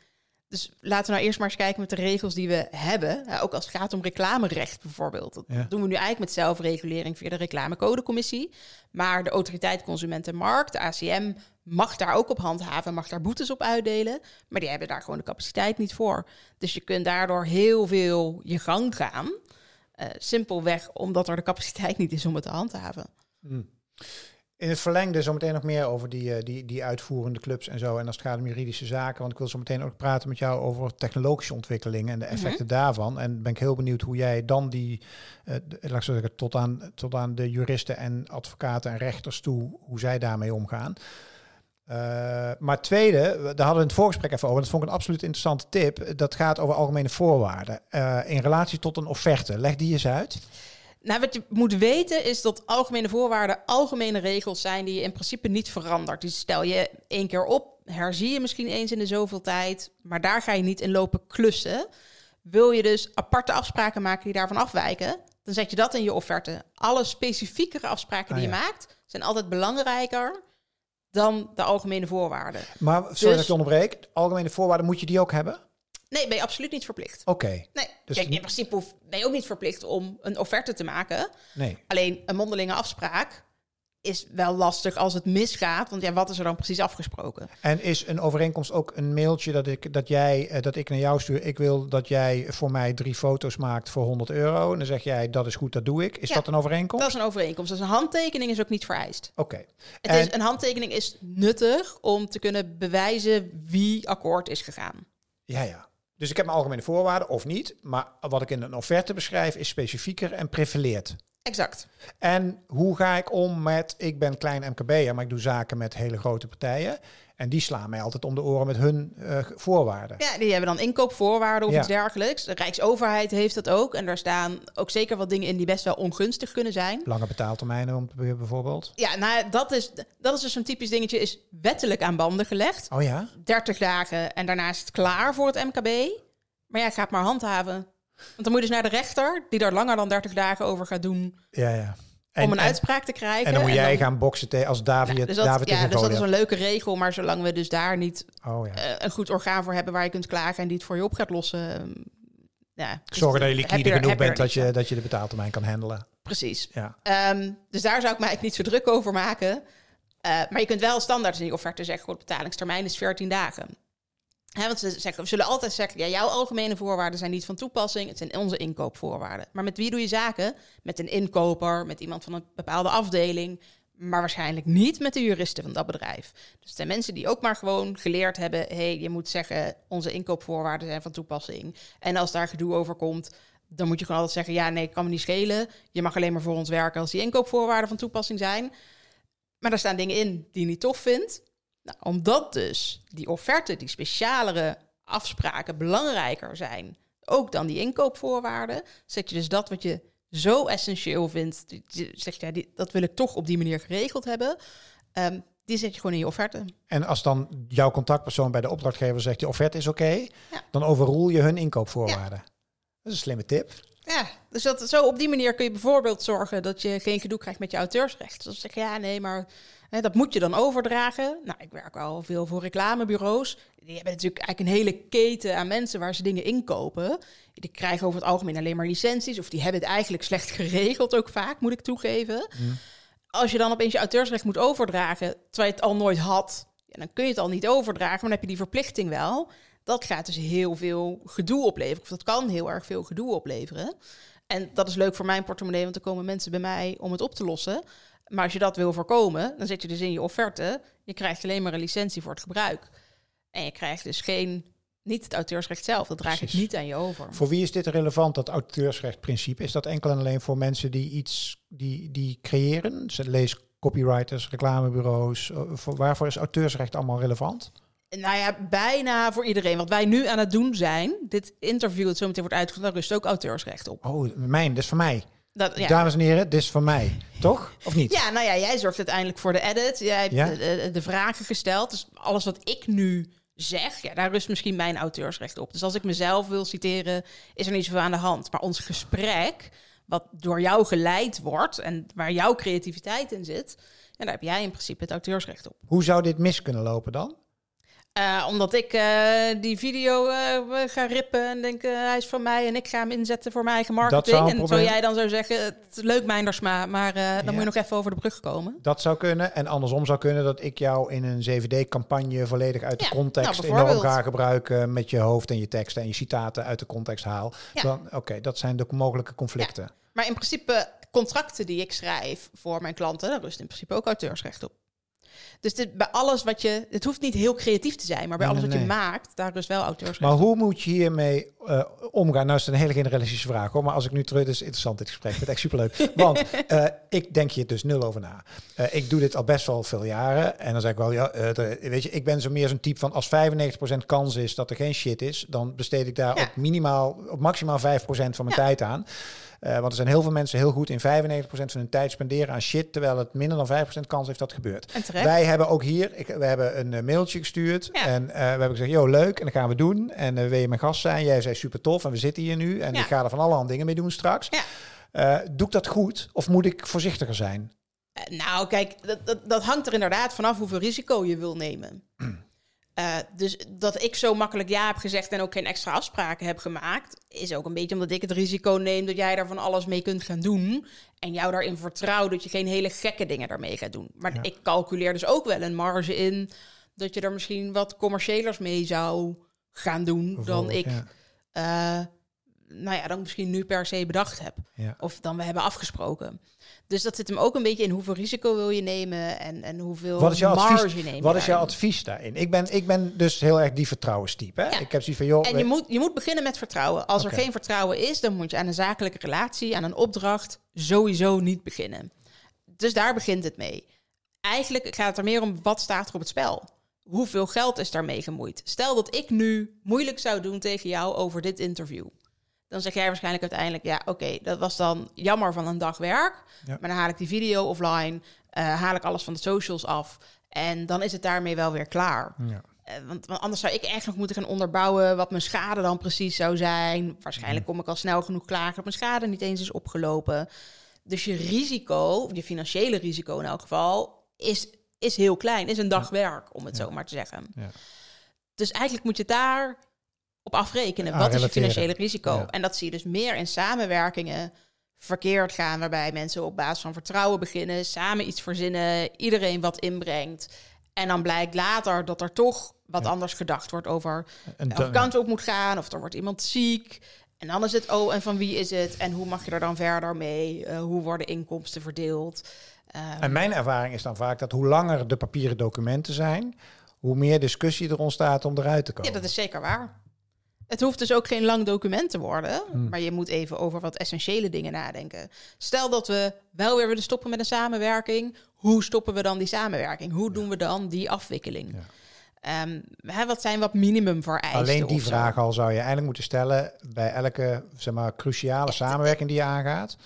Dus laten we nou eerst maar eens kijken met de regels die we hebben. Ja, ook als het gaat om reclamerecht bijvoorbeeld. Dat doen we nu eigenlijk met zelfregulering via de reclamecodecommissie. Maar de autoriteit Consumentenmarkt, de ACM, mag daar ook op handhaven, mag daar boetes op uitdelen. Maar die hebben daar gewoon de capaciteit niet voor. Dus je kunt daardoor heel veel je gang gaan. Uh, simpelweg omdat er de capaciteit niet is om het te handhaven. Hmm. In het verlengde zometeen nog meer over die, uh, die, die uitvoerende clubs en zo. En als het gaat om juridische zaken. Want ik wil zo meteen ook praten met jou over technologische ontwikkelingen en de effecten mhm. daarvan. En ben ik heel benieuwd hoe jij dan die, uh, laat ik zeggen, tot aan, tot aan de juristen en advocaten en rechters toe, hoe zij daarmee omgaan. Uh, maar tweede, daar hadden we het voorgesprek even over. Dat vond ik een absoluut interessante tip. Dat gaat over algemene voorwaarden. in relatie tot een offerte. Leg die eens uit. Nou, wat je moet weten is dat algemene voorwaarden algemene regels zijn die je in principe niet verandert. Die stel je één keer op, herzie je misschien eens in de zoveel tijd, maar daar ga je niet in lopen klussen. Wil je dus aparte afspraken maken die daarvan afwijken, dan zet je dat in je offerte. Alle specifiekere afspraken die ah, je maakt zijn altijd belangrijker dan de algemene voorwaarden. Maar sorry dus, dat ik onderbreek. Algemene voorwaarden moet je die ook hebben? Nee, ben je absoluut niet verplicht. Oké. Nee, dus Kijk, in principe hoef, ben je ook niet verplicht om een offerte te maken. Nee. Alleen een mondelinge afspraak is wel lastig als het misgaat. Want ja, wat is er dan precies afgesproken? En is een overeenkomst ook een mailtje dat ik, dat jij, eh, dat ik naar jou stuur? Ik wil dat jij voor mij drie foto's maakt voor 100 euro. En dan zeg jij, dat is goed, dat doe ik. Is dat een overeenkomst? Dat is een overeenkomst. Dus een handtekening is ook niet vereist. Oké. Okay. Een handtekening is nuttig om te kunnen bewijzen wie akkoord is gegaan. Ja, ja. Dus ik heb mijn algemene voorwaarden of niet. Maar wat ik in een offerte beschrijf is specifieker en prevaleert. Exact. En hoe ga ik om met, ik ben klein MKB'er, maar ik doe zaken met hele grote partijen. En die slaan mij altijd om de oren met hun uh, voorwaarden. Ja, die hebben dan inkoopvoorwaarden of iets dergelijks. De Rijksoverheid heeft dat ook. En daar staan ook zeker wat dingen in die best wel ongunstig kunnen zijn. Lange betaaltermijnen om bijvoorbeeld. Ja, nou, dat is, dat is dus een typisch dingetje, is wettelijk aan banden gelegd. Oh ja? 30 dagen en daarna is het klaar voor het MKB. Maar ja, gaat maar handhaven. Want dan moet je dus naar de rechter, die daar langer dan 30 dagen over gaat doen. Ja, ja om een uitspraak te krijgen. En dan moet jij gaan boksen als David. Ja, dus dat, David ja, dus dat is een leuke regel. Maar zolang we dus daar niet oh, ja. uh, een goed orgaan voor hebben waar je kunt klagen en die het voor je op gaat lossen. Ehm, ja, dus Zorgen dat je liquide genoeg bent dat je, dat je de betaaltermijn kan handelen. Precies. Ja. Um, dus daar zou ik mij eigenlijk niet zo druk over maken. Uh, maar je kunt wel standaard in die offerte zeggen: goed, betalingstermijn is 14 dagen want ze zeggen, zullen altijd zeggen, ja, jouw algemene voorwaarden zijn niet van toepassing, het zijn onze inkoopvoorwaarden. Maar met wie doe je zaken? Met een inkoper, met iemand van een bepaalde afdeling, maar waarschijnlijk niet met de juristen van dat bedrijf. Dus het zijn mensen die ook maar gewoon geleerd hebben, hé, hey, je moet zeggen, onze inkoopvoorwaarden zijn van toepassing. En als daar gedoe over komt, dan moet je gewoon altijd zeggen, ja, nee, kan me niet schelen. Je mag alleen maar voor ons werken als die inkoopvoorwaarden van toepassing zijn. Maar daar staan dingen in die je niet tof vindt. Nou, omdat dus die offerte, die specialere afspraken belangrijker zijn, ook dan die inkoopvoorwaarden, zet je dus dat wat je zo essentieel vindt, zeg je, ja, dat wil ik toch op die manier geregeld hebben, um, die zet je gewoon in je offerte. En als dan jouw contactpersoon bij de opdrachtgever zegt, je offerte is oké, dan overroel je hun inkoopvoorwaarden. Dat is een slimme tip. Ja, dus dat, zo op die manier kun je bijvoorbeeld zorgen dat je geen gedoe krijgt met je auteursrecht. Dus zeg je, ja, nee, maar hè, dat moet je dan overdragen. Nou, ik werk al veel voor reclamebureaus. Die hebben natuurlijk eigenlijk een hele keten aan mensen waar ze dingen inkopen. Die krijgen over het algemeen alleen maar licenties. Of die hebben het eigenlijk slecht geregeld ook vaak, moet ik toegeven. Mm. Als je dan opeens je auteursrecht moet overdragen, terwijl je het al nooit had, ja, dan kun je het al niet overdragen, maar dan heb je die verplichting wel. Dat gaat dus heel veel gedoe opleveren. Of dat kan heel erg veel gedoe opleveren. En dat is leuk voor mijn portemonnee, want er komen mensen bij mij om het op te lossen. Maar als je dat wil voorkomen, dan zet je dus in je offerte. Je krijgt alleen maar een licentie voor het gebruik. En je krijgt dus geen, niet het auteursrecht zelf. Dat draag ik niet aan je over. Voor wie is dit relevant, dat auteursrechtprincipe? Is dat enkel en alleen voor mensen die iets die, die creëren? Lees copywriters, reclamebureaus. Eh, voor, waarvoor is auteursrecht allemaal relevant? Nou ja, bijna voor iedereen. Wat wij nu aan het doen zijn, dit interview dat zo meteen wordt uitgezonden, daar rust ook auteursrecht op. Oh, mijn, dat is voor mij. Dat, ja. Dames en heren, dit is voor mij, toch? Of niet? Ja, nou ja, jij zorgt uiteindelijk voor de edit. Jij hebt ja? de, de, vragen gesteld. Dus alles wat ik nu zeg, ja, daar rust misschien mijn auteursrecht op. Dus als ik mezelf wil citeren, is er niet zoveel aan de hand. Maar ons gesprek, wat door jou geleid wordt en waar jouw creativiteit in zit, ja, daar heb jij in principe het auteursrecht op. Hoe zou dit mis kunnen lopen dan? Uh, omdat ik uh, die video uh, ga rippen en denk hij is van mij en ik ga hem inzetten voor mijn eigen marketing. En zou jij dan zou zeggen, het leuk Mijndersma, maar dan ja. moet je nog even over de brug komen. Dat zou kunnen. En andersom zou kunnen dat ik jou in een CVD-campagne volledig uit de context nou, enorm ga gebruiken met je hoofd en je teksten en je citaten uit de context haal. Dan Oké, dat zijn de mogelijke conflicten. Maar in principe contracten die ik schrijf voor mijn klanten, daar rust in principe ook auteursrecht op. Dus dit, bij alles wat je... Het hoeft niet heel creatief te zijn, maar bij alles wat je maakt, daar is wel auteursrecht Maar hoe moet je hiermee uh, omgaan? Nou is het een hele generalistische vraag hoor. Maar als ik nu terug... Het is interessant dit gesprek. Het is echt superleuk. Want uh, ik denk hier dus nul over na. Uh, ik doe dit al best wel veel jaren. En dan zeg ik wel, ja, weet je, ik ben zo meer zo'n type van... als 95% kans is dat er geen shit is... dan besteed ik daar ja. op minimaal, op maximaal 5% van mijn ja. tijd aan. Uh, want er zijn heel veel mensen heel goed in 95% van hun tijd spenderen aan shit, terwijl het minder dan 5% kans heeft dat gebeurt. Wij hebben ook hier, ik, we hebben een uh, mailtje gestuurd en uh, we hebben gezegd, joh, leuk, en dat gaan we doen. En wil je mijn gast zijn? Jij zei super tof en we zitten hier nu en ja. ik ga er van allerhande dingen mee doen straks. Ja. doe ik dat goed of moet ik voorzichtiger zijn? nou, kijk, dat, dat, dat hangt er inderdaad vanaf hoeveel risico je wil nemen. Uh, dus dat ik zo makkelijk ja heb gezegd en ook geen extra afspraken heb gemaakt, is ook een beetje omdat ik het risico neem dat jij daar van alles mee kunt gaan doen. En jou daarin vertrouw dat je geen hele gekke dingen daarmee gaat doen. Maar ik calculeer dus ook wel een marge in dat je er misschien wat commerciëlers mee zou gaan doen dan ik. Uh, nou ja, dan misschien nu per se bedacht heb. Of dan we hebben afgesproken. Dus dat zit hem ook een beetje in hoeveel risico wil je nemen en, en hoeveel wat is jouw marge advies, je neemt. Wat is jouw advies daarin? Ik ben, ik ben dus heel erg die vertrouwenstype. Hè? Ik heb zoiets van, joh... En je moet, je moet beginnen met vertrouwen. Als er geen vertrouwen is, dan moet je aan een zakelijke relatie, aan een opdracht, sowieso niet beginnen. Dus daar begint het mee. Eigenlijk gaat het er meer om, wat staat er op het spel? Hoeveel geld is daarmee gemoeid? Stel dat ik nu moeilijk zou doen tegen jou over dit interview dan zeg jij waarschijnlijk uiteindelijk, ja, oké, dat was dan jammer van een dag werk. Maar dan haal ik die video offline, uh, haal ik alles van de socials af. En dan is het daarmee wel weer klaar. Ja. Uh, want, want, anders zou ik echt nog moeten gaan onderbouwen wat mijn schade dan precies zou zijn. Waarschijnlijk kom ik al snel genoeg klaar dat mijn schade niet eens is opgelopen. Dus je risico, je financiële risico in elk geval, is, is heel klein. Is een dag werk, om het zo maar te zeggen. Dus eigenlijk moet je daar op afrekenen. Wat is je financiële risico? En dat zie je dus meer in samenwerkingen verkeerd gaan, waarbij mensen op basis van vertrouwen beginnen, samen iets verzinnen, iedereen wat inbrengt. En dan blijkt later dat er toch wat anders gedacht wordt over welke kant op moet gaan, of er wordt iemand ziek. En dan is het, oh, en van wie is het? En hoe mag je er dan verder mee? Uh, hoe worden inkomsten verdeeld? Um, en mijn ervaring is dan vaak dat hoe langer de papieren documenten zijn, hoe meer discussie er ontstaat om eruit te komen. Ja, dat is zeker waar. Het hoeft dus ook geen lang document te worden, hmm. maar je moet even over wat essentiële dingen nadenken. Stel dat we wel weer willen stoppen met een samenwerking, hoe stoppen we dan die samenwerking? Hoe doen we dan die afwikkeling? Ja. Um, hè, wat zijn wat minimum vereisten? Alleen die vraag al zou je eigenlijk moeten stellen bij elke zeg maar, cruciale samenwerking die je aangaat.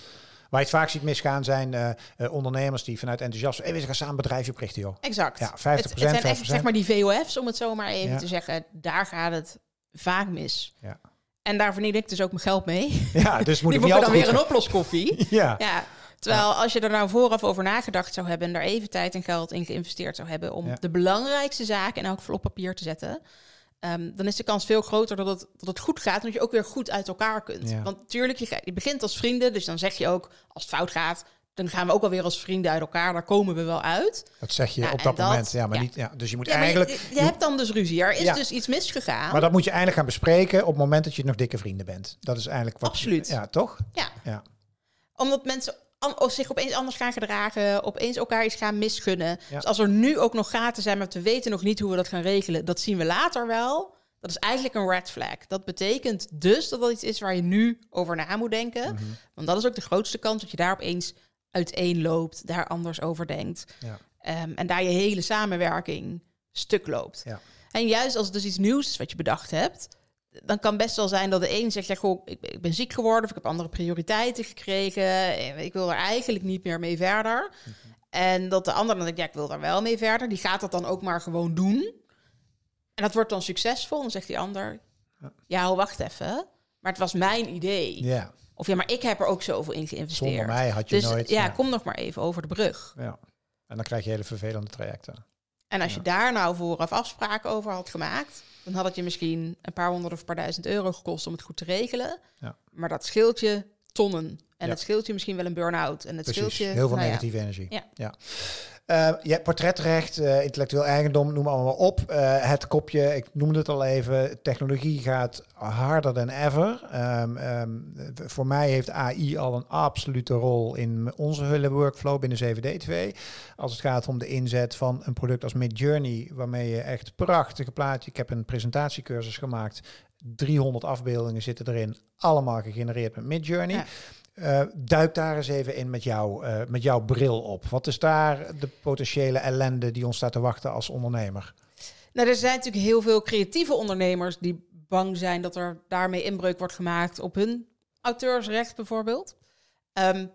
Waar je het vaak ziet misgaan zijn uh, uh, ondernemers die vanuit enthousiasme... Hey, we gaan samen bedrijfje oprichten, joh. Exact. Ja, 50%, het, het zijn echt, zeg maar die VOF's, om het zo maar even te zeggen. Daar gaat het vaak mis. Ja. En daar verdien ik dus ook mijn geld mee. Ja, dus moet ik dan weer een oploskoffie. ja. ja. Terwijl als je er nou vooraf over nagedacht zou hebben en daar even tijd en geld in geïnvesteerd zou hebben om de belangrijkste zaken in elk op papier te zetten, um, dan is de kans veel groter dat het, dat het goed gaat en dat je ook weer goed uit elkaar kunt. Want natuurlijk, je, je begint als vrienden, dus dan zeg je ook als het fout gaat, dan gaan we ook alweer als vrienden uit elkaar. Daar komen we wel uit. Dat zeg je op dat, moment. Ja, maar niet. Ja, dus je moet eigenlijk. Je, je, hebt dan dus ruzie. Er is dus iets misgegaan. Maar dat moet je eigenlijk gaan bespreken op het moment dat je nog dikke vrienden bent. Dat is eigenlijk wat. Absoluut. ja, toch? Ja. ja. Omdat mensen zich opeens anders gaan gedragen, opeens elkaar iets gaan misgunnen. Dus als er nu ook nog gaten zijn, maar we weten nog niet hoe we dat gaan regelen, dat zien we later wel. Dat is eigenlijk een red flag. Dat betekent dus dat dat iets is waar je nu over na moet denken. Mhm. Want dat is ook de grootste kans dat je daar opeens uiteenloopt, daar anders over denkt. Ja. Ehm, en daar je hele samenwerking stuk loopt. Ja. En juist als het dus iets nieuws is wat je bedacht hebt, dan kan best wel zijn dat de een zegt, ja, goh, ik, ik, ben ziek geworden of ik heb andere prioriteiten gekregen. Ik wil er eigenlijk niet meer mee verder. Mhm. En dat de ander dan denkt, ja, ik wil daar wel mee verder. Die gaat dat dan ook maar gewoon doen. En dat wordt dan succesvol. Dan zegt die ander, ja, wacht even. Maar het was mijn idee. Ja. Of ja, maar ik heb er ook zoveel in geïnvesteerd. Zonder mij had je dus, nooit... Ja, kom nog maar even over de brug. Ja. En dan krijg je hele vervelende trajecten. En als je daar nou vooraf afspraken over had gemaakt, dan had het je misschien een paar honderd of een paar duizend euro gekost om het goed te regelen. Ja. Maar dat scheelt je tonnen. En het scheelt je misschien wel een burn-out. En het Precies, scheelt je heel veel nou negatieve energie. Ja. Uh, ja, portretrecht, uh, intellectueel eigendom, noem allemaal op. Uh, het kopje, ik noemde het al even, technologie gaat harder dan ever. Um, um, voor mij heeft AI al een absolute rol in onze hele workflow binnen 7D2. Als het gaat om de inzet van een product als Midjourney, waarmee je echt prachtige plaatjes... Ik heb een presentatiecursus gemaakt, 300 afbeeldingen zitten erin, allemaal gegenereerd met Midjourney. Ja. Uh, duik daar eens even in met, jou, uh, met jouw bril op. Wat is daar de potentiële ellende die ons staat te wachten als ondernemer? Nou, er zijn natuurlijk heel veel creatieve ondernemers die bang zijn dat er daarmee inbreuk wordt gemaakt op hun auteursrecht bijvoorbeeld. Um,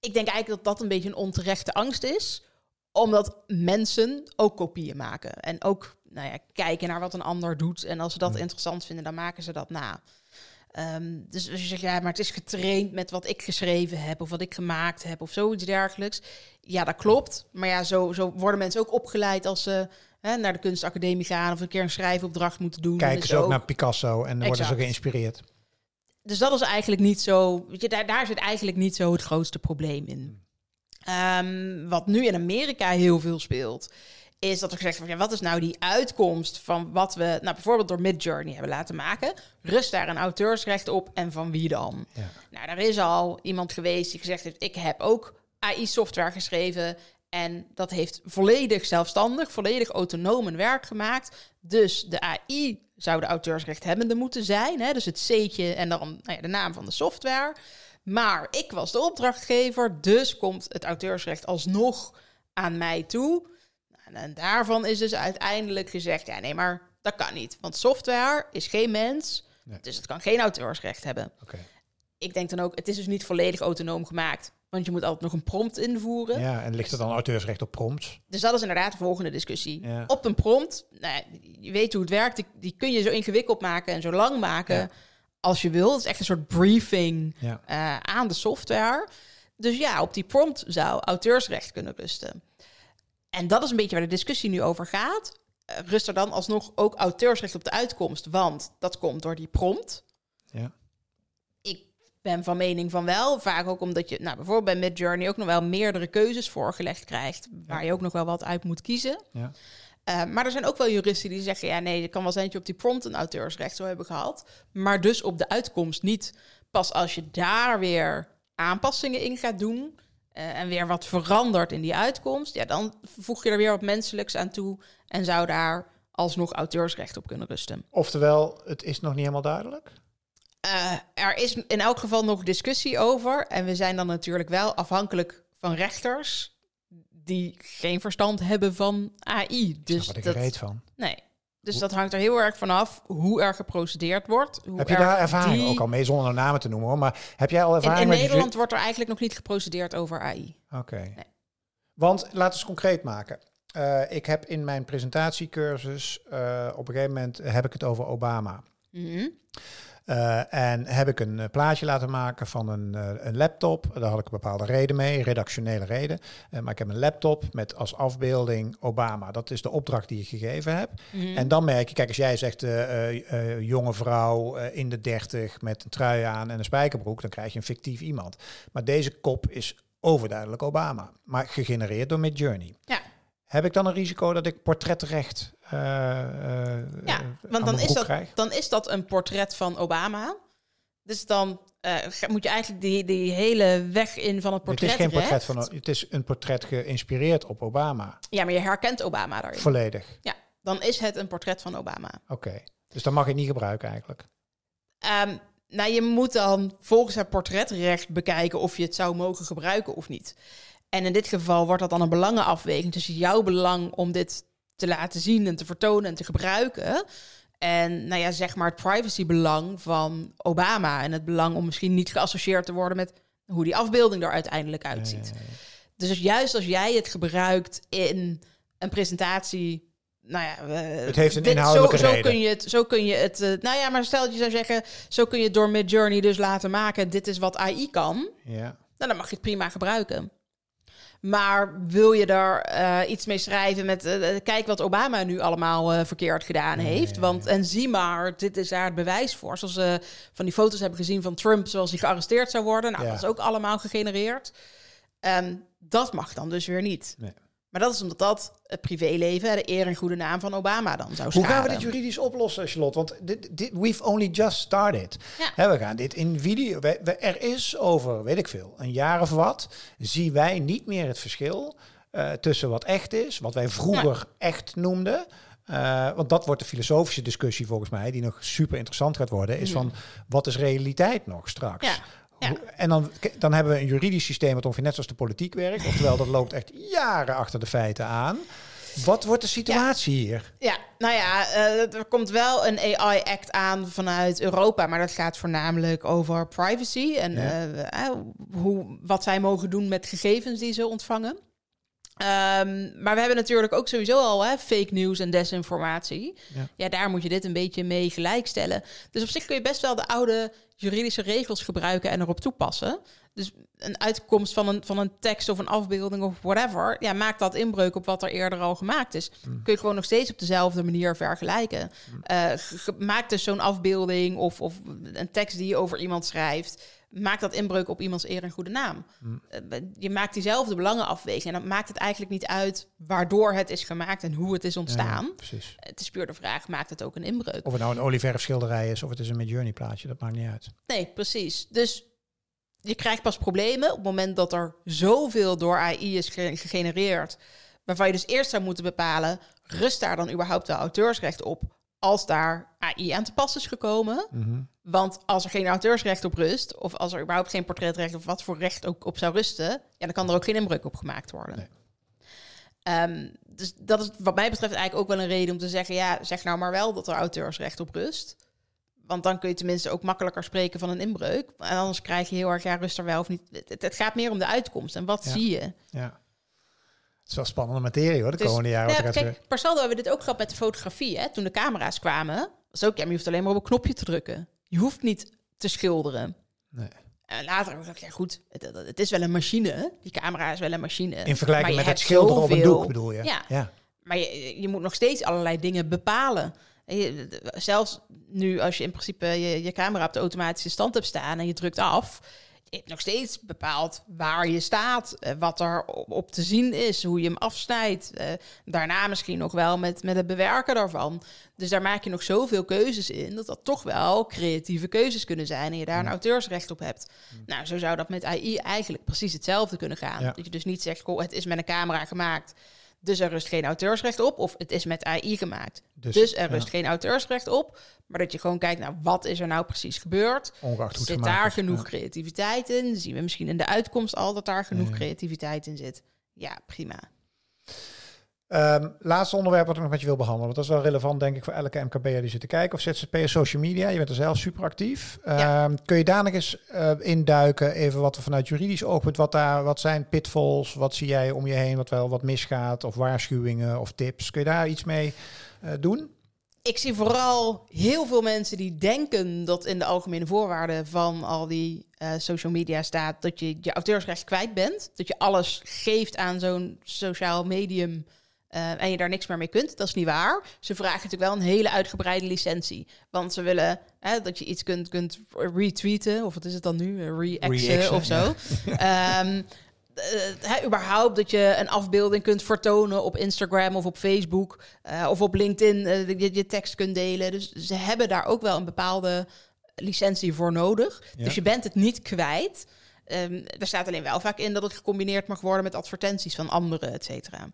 ik denk eigenlijk dat dat een beetje een onterechte angst is, omdat mensen ook kopieën maken en ook nou ja, kijken naar wat een ander doet. En als ze dat interessant vinden, dan maken ze dat na. Um, dus als je zegt, ja, maar het is getraind met wat ik geschreven heb of wat ik gemaakt heb of zoiets dergelijks. Ja, dat klopt. Maar ja, zo, zo worden mensen ook opgeleid als ze hè, naar de kunstacademie gaan of een keer een schrijfopdracht moeten doen. Kijken ze ook, ook naar Picasso en dan worden ze geïnspireerd. Dus dat is eigenlijk niet zo, weet je, daar, daar zit eigenlijk niet zo het grootste probleem in. Um, wat nu in Amerika heel veel speelt, is dat er gezegd wordt, ja, wat is nou die uitkomst van wat we nou, bijvoorbeeld door Midjourney hebben laten maken? Rust daar een auteursrecht op en van wie dan? Ja. Nou, er is al iemand geweest die gezegd heeft, ik heb ook AI-software geschreven en dat heeft volledig zelfstandig, volledig autonoom een werk gemaakt. Dus de AI zou de auteursrechthebbende moeten zijn, hè? dus het C'tje en dan nou ja, de naam van de software. Maar ik was de opdrachtgever, dus komt het auteursrecht alsnog aan mij toe. En daarvan is dus uiteindelijk gezegd, ja nee, maar dat kan niet. Want software is geen mens, Nee. dus het kan geen auteursrecht hebben. Ik denk dan ook, het is dus niet volledig autonoom gemaakt. Want je moet altijd nog een prompt invoeren. Ja, en ligt er dan auteursrecht op prompts? Dus dat is inderdaad de volgende discussie. Ja. Op een prompt, nou je weet hoe het werkt, die, die kun je zo ingewikkeld maken en zo lang maken Ja. als je wil. Het is echt een soort briefing Ja. eh, aan de software. Dus ja, op die prompt zou auteursrecht kunnen rusten. En dat is een beetje waar de discussie nu over gaat. Eh, rust er dan alsnog ook auteursrecht op de uitkomst? Want dat komt door die prompt. Ja. Ik ben van mening van wel. Vaak ook omdat je nou, bijvoorbeeld bij Midjourney ook nog wel meerdere keuzes voorgelegd krijgt. Waar je ook nog wel wat uit moet kiezen. Ja. Uh, maar er zijn ook wel juristen die zeggen: ja, nee, het kan wel zijn dat je op die prompt een auteursrecht zou hebben gehad. Maar dus op de uitkomst niet. Pas als je daar weer aanpassingen in gaat doen. Uh, en weer wat verandert in die uitkomst. Ja, dan voeg je er weer wat menselijks aan toe. En zou daar alsnog auteursrecht op kunnen rusten. Oftewel, het is nog niet helemaal duidelijk? Uh, er is in elk geval nog discussie over. En we zijn dan natuurlijk wel afhankelijk van rechters die geen verstand hebben van AI. Dus Daar dat reet van. Nee. Dus dat hangt er heel erg vanaf hoe er geprocedeerd wordt. Hoe heb je daar ervaring die... ook al mee, zonder namen te noemen hoor. Maar heb jij al ervaring In, in Nederland wordt er eigenlijk nog niet geprocedeerd over AI. Oké. Okay. Nee. Want laten we het concreet maken. Uh, ik heb in mijn presentatiecursus, uh, op een gegeven moment heb ik het over Obama. Mm -hmm. Uh, en heb ik een uh, plaatje laten maken van een, uh, een laptop. Daar had ik een bepaalde reden mee, redactionele reden. maar ik heb een laptop met als afbeelding Obama. Dat is de opdracht die ik gegeven heb. Mhm. Mm -hmm. En dan merk je, kijk, als jij zegt jonge vrouw in de dertig met een trui aan en een spijkerbroek, dan krijg je een fictief iemand. Maar deze kop is overduidelijk Obama, maar gegenereerd door Midjourney. Ja. Heb ik dan een risico dat ik portretrecht ja, want dan is, dat, dan is dat een portret van Obama. Dus dan uh, moet je eigenlijk die, die hele weg in van het portret. Het is geen portret van het is een portret geïnspireerd op Obama. Ja, maar je herkent Obama daarin. Volledig. Ja, dan is het een portret van Obama. Oké, okay. dus dan mag je het niet gebruiken eigenlijk. Um, nou, je moet dan volgens het portretrecht bekijken of je het zou mogen gebruiken of niet. En in dit geval wordt dat dan een belangenafweging tussen jouw belang om dit te laten zien en te vertonen en te gebruiken. En nou ja, zeg maar het privacybelang van Obama. En het belang om misschien niet geassocieerd te worden met hoe die afbeelding er uiteindelijk uitziet. Ja, ja, ja. Dus juist als jij het gebruikt in een presentatie. Nou ja, het heeft een inhoudelijke zo, zo reden. kun je het, zo kun je het. Uh, nou ja, maar stel dat je zou zeggen, zo kun je het door Midjourney dus laten maken. Dit is wat AI kan. Ja. Nou, dan mag je het prima gebruiken. Maar wil je daar eh, iets mee schrijven met... Uh, kijk wat Obama nu allemaal verkeerd gedaan heeft. Want, en zie maar, dit is daar het bewijs voor. Zoals ze van die foto's hebben gezien van Trump... zoals hij gearresteerd zou worden. Nou, dat is ook allemaal gegenereerd. Um, dat mag dan dus weer niet. Nee. Maar dat is omdat dat het privéleven, de eer en goede naam van Obama dan zou zijn. Hoe gaan we dit juridisch oplossen, Charlotte? Want dit, dit, we've only just started. Ja. we gaan dit in video... We, er is over, weet ik veel, een jaar of wat... zien wij niet meer het verschil uh, tussen wat echt is... wat wij vroeger echt noemden... Uh, want dat wordt de filosofische discussie volgens mij, die nog super interessant gaat worden, is van wat is realiteit nog straks? Ja. En dan, dan hebben we een juridisch systeem dat ongeveer net zoals de politiek werkt. Oftewel, dat loopt echt jaren achter de feiten aan. Wat wordt de situatie hier? Ja, nou ja, uh, er komt wel een AI-act aan vanuit Europa, maar dat gaat voornamelijk over privacy en uh, hoe, wat zij mogen doen met gegevens die ze ontvangen. Um, maar we hebben natuurlijk ook sowieso al hè, fake news en desinformatie. Ja. ja. daar moet je dit een beetje mee gelijkstellen. Dus op zich kun je best wel de oude juridische regels gebruiken en erop toepassen. Dus een uitkomst van een, van een tekst of een afbeelding of whatever, ja, maakt dat inbreuk op wat er eerder al gemaakt is. Hmm. Kun je gewoon nog steeds op dezelfde manier vergelijken. Mm. Uh, maak dus zo'n afbeelding of, of een tekst die je over iemand schrijft maakt dat inbreuk op iemands eer en goede naam. Hmm. Eh, je maakt diezelfde belangenafweging. En dan maakt het eigenlijk niet uit waardoor het is gemaakt en hoe het is ontstaan. precies. Het is puur de vraag, maakt het ook een inbreuk? Of het nou een olieverf schilderij is of het is een Midjourney plaatje, dat maakt niet uit. Nee, precies. Dus je krijgt pas problemen op het moment dat er zoveel door AI is gegenereerd, waarvan je dus eerst zou moeten bepalen, rust daar dan überhaupt wel auteursrecht op als daar AI aan te pas is gekomen? Mhm. Want als er geen auteursrecht op rust, of als er überhaupt geen portretrecht of wat voor recht ook op zou rusten, ja, dan kan er ook geen inbreuk op gemaakt worden. Nee. Ehm, dus dat is wat mij betreft eigenlijk ook wel een reden om te zeggen, ja, zeg nou maar wel dat er auteursrecht op rust. Want dan kun je tenminste ook makkelijker spreken van een inbreuk. En anders krijg je heel erg, ja, rust er wel of niet. Het, gaat meer om de uitkomst en wat zie je. Ja. Het is wel spannende materie hoor, de dus, komende jaren. Ja, kijk, per saldo hebben we dit ook gehad met de fotografie. Hè? Toen de camera's kwamen, was ook, ja, je hoeft alleen maar op een knopje te drukken. Je hoeft niet te schilderen. Nee. En later heb ik ja goed, het, het, is wel een machine. Die camera is wel een machine. In vergelijking met het schilderen op een doek bedoel je? Ja. ja. Maar je, je moet nog steeds allerlei dingen bepalen. zelfs nu als je in principe je, je camera op de automatische stand hebt staan en je drukt af, nog steeds bepaald waar je staat, eh, wat er op te zien is, hoe je hem afsnijdt. Eh, daarna misschien nog wel met, met het bewerken daarvan. Dus daar maak je nog zoveel keuzes in, dat dat toch wel creatieve keuzes kunnen zijn en je daar een auteursrecht op hebt. Nou, zo zou dat met AI eigenlijk precies hetzelfde kunnen gaan. Dat je dus niet zegt, goh, het is met een camera gemaakt. Dus er rust geen auteursrecht op. Of het is met AI gemaakt. Dus, dus er rust geen auteursrecht op. Maar dat je gewoon kijkt naar wat is er nou precies gebeurd. Ongeacht Zit daar genoeg creativiteit in? Zien we misschien in de uitkomst al dat daar genoeg creativiteit in zit? Ja, prima. Um, laatste onderwerp wat ik nog met je wil behandelen. Want dat is wel relevant, denk ik, voor elke MKB'er die zit te kijken. Of ZZP'er social media. Je bent er zelf super actief. Ehm, kun je daar nog eens uh, induiken? Even wat we vanuit juridisch oogpunt. Wat, daar, wat zijn pitfalls? Wat zie jij om je heen wat wel wat misgaat? Of waarschuwingen of tips? Kun je daar iets mee uh, doen? Ik zie vooral heel veel mensen die denken dat in de algemene voorwaarden van al die uh, social media staat dat je je auteursrecht kwijt bent. Dat je alles geeft aan zo'n sociaal medium uh, en je daar niks meer mee kunt. Dat is niet waar. Ze vragen natuurlijk wel een hele uitgebreide licentie. Want ze willen hè, dat je iets kunt, kunt retweeten. Of wat is het dan nu? Reacten of zo. Ja. Um, uh, überhaupt dat je een afbeelding kunt vertonen op Instagram of op Facebook uh, of op LinkedIn, uh, je, je tekst kunt delen. Dus ze hebben daar ook wel een bepaalde licentie voor nodig. Ja. Dus je bent het niet kwijt. Um, er staat alleen wel vaak in dat het gecombineerd mag worden met advertenties van anderen, et cetera.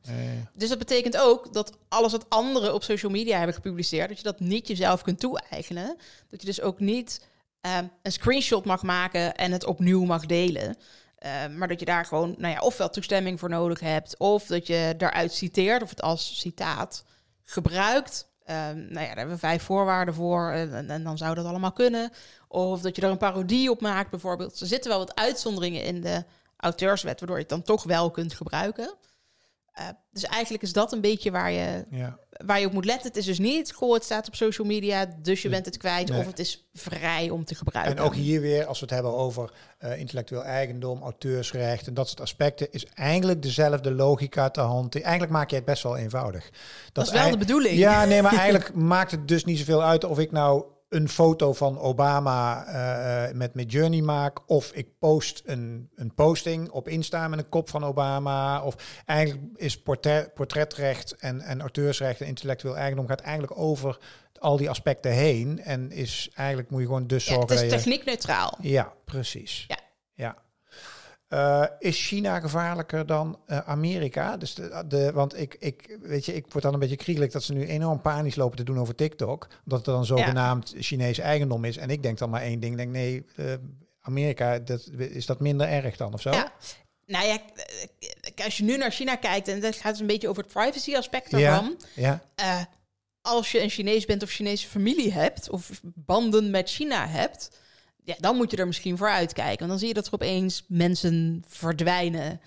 Dus dat betekent ook dat alles wat anderen op social media hebben gepubliceerd, dat je dat niet jezelf kunt toe-eigenen. Dat je dus ook niet um, een screenshot mag maken en het opnieuw mag delen. Uh, maar dat je daar gewoon, nou ja, ofwel toestemming voor nodig hebt, of dat je daaruit citeert, of het als citaat gebruikt. Um, nou ja, daar hebben we vijf voorwaarden voor en, en, dan zou dat allemaal kunnen. Of dat je er een parodie op maakt bijvoorbeeld. Er zitten wel wat uitzonderingen in de auteurswet, waardoor je het dan toch wel kunt gebruiken. Uh, dus eigenlijk is dat een beetje waar je, ja. waar je op moet letten, het is dus niet, goh, het staat op social media, dus je bent het kwijt, of het is vrij om te gebruiken. En ook hier weer, als we het hebben over uh, intellectueel eigendom, auteursrecht en dat soort aspecten, is eigenlijk dezelfde logica te hand. Eigenlijk maak je het best wel eenvoudig. Dat, dat is wel de bedoeling. Ja, nee, maar eigenlijk maakt het dus niet zoveel uit of ik nou een foto van Obama uh, met Midjourney maak. Of ik post een, een posting op Insta met een kop van Obama. Of eigenlijk is portret, portretrecht en, en auteursrecht en intellectueel eigendom gaat eigenlijk over al die aspecten heen. En is eigenlijk moet je gewoon dus zorgen. Ja, het is techniek neutraal. Ja, precies. Ja. ja. Uh, is China gevaarlijker dan uh, Amerika? Dus de, de, want ik, ik, weet je, ik word dan een beetje kriegelijk dat ze nu enorm panisch lopen te doen over TikTok. Omdat het dan zogenaamd ja. Chinees eigendom is. En ik denk dan maar één ding. Denk, nee, uh, Amerika, dat, is dat minder erg dan of zo? Ja. Nou ja, als je nu naar China kijkt, en dat gaat een beetje over het privacy aspect ervan. Ja. ja. als je een Chinees bent of Chinese familie hebt, of banden met China hebt ja, dan moet je er misschien voor uitkijken. Want dan zie je dat er opeens mensen verdwijnen.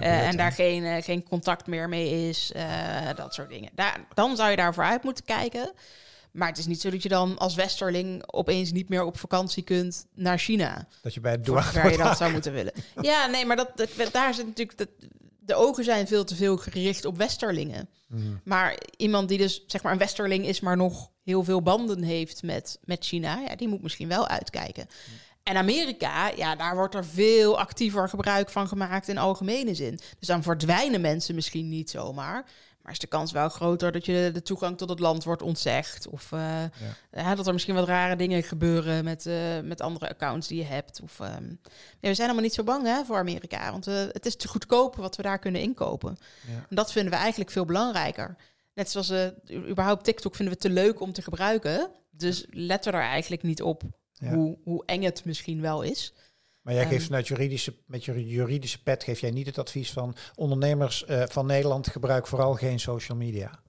Uh, en daar geen, uh, geen contact meer mee is. Uh, dat soort dingen. Daar, dan zou je daarvoor uit moeten kijken. Maar het is niet zo dat je dan als Westerling opeens niet meer op vakantie kunt naar China. Dat je bij het waar je dat zou moeten willen. Ja, nee, maar dat, dat daar zit natuurlijk. Dat, de ogen zijn veel te veel gericht op Westerlingen. Mhm. Maar iemand die dus zeg maar een Westerling is, maar nog heel veel banden heeft met, met China, ja, die moet misschien wel uitkijken. En Amerika, ja, daar wordt er veel actiever gebruik van gemaakt in algemene zin. Dus dan verdwijnen mensen misschien niet zomaar. Maar is de kans wel groter dat je de toegang tot het land wordt ontzegd. Of uh, ja. dat er misschien wat rare dingen gebeuren met, uh, met andere accounts die je hebt. Of, um, we zijn allemaal niet zo bang hè, voor Amerika. Want uh, het is te goedkoop wat we daar kunnen inkopen. Ja. En dat vinden we eigenlijk veel belangrijker. Net zoals überhaupt TikTok vinden we te leuk om te gebruiken. Dus let er eigenlijk niet op hoe, hoe eng het misschien wel is. Maar jij geeft ehm. vanuit juridische, met je juridische pet geef jij niet het advies van ondernemers uh, van Nederland gebruik vooral geen social media.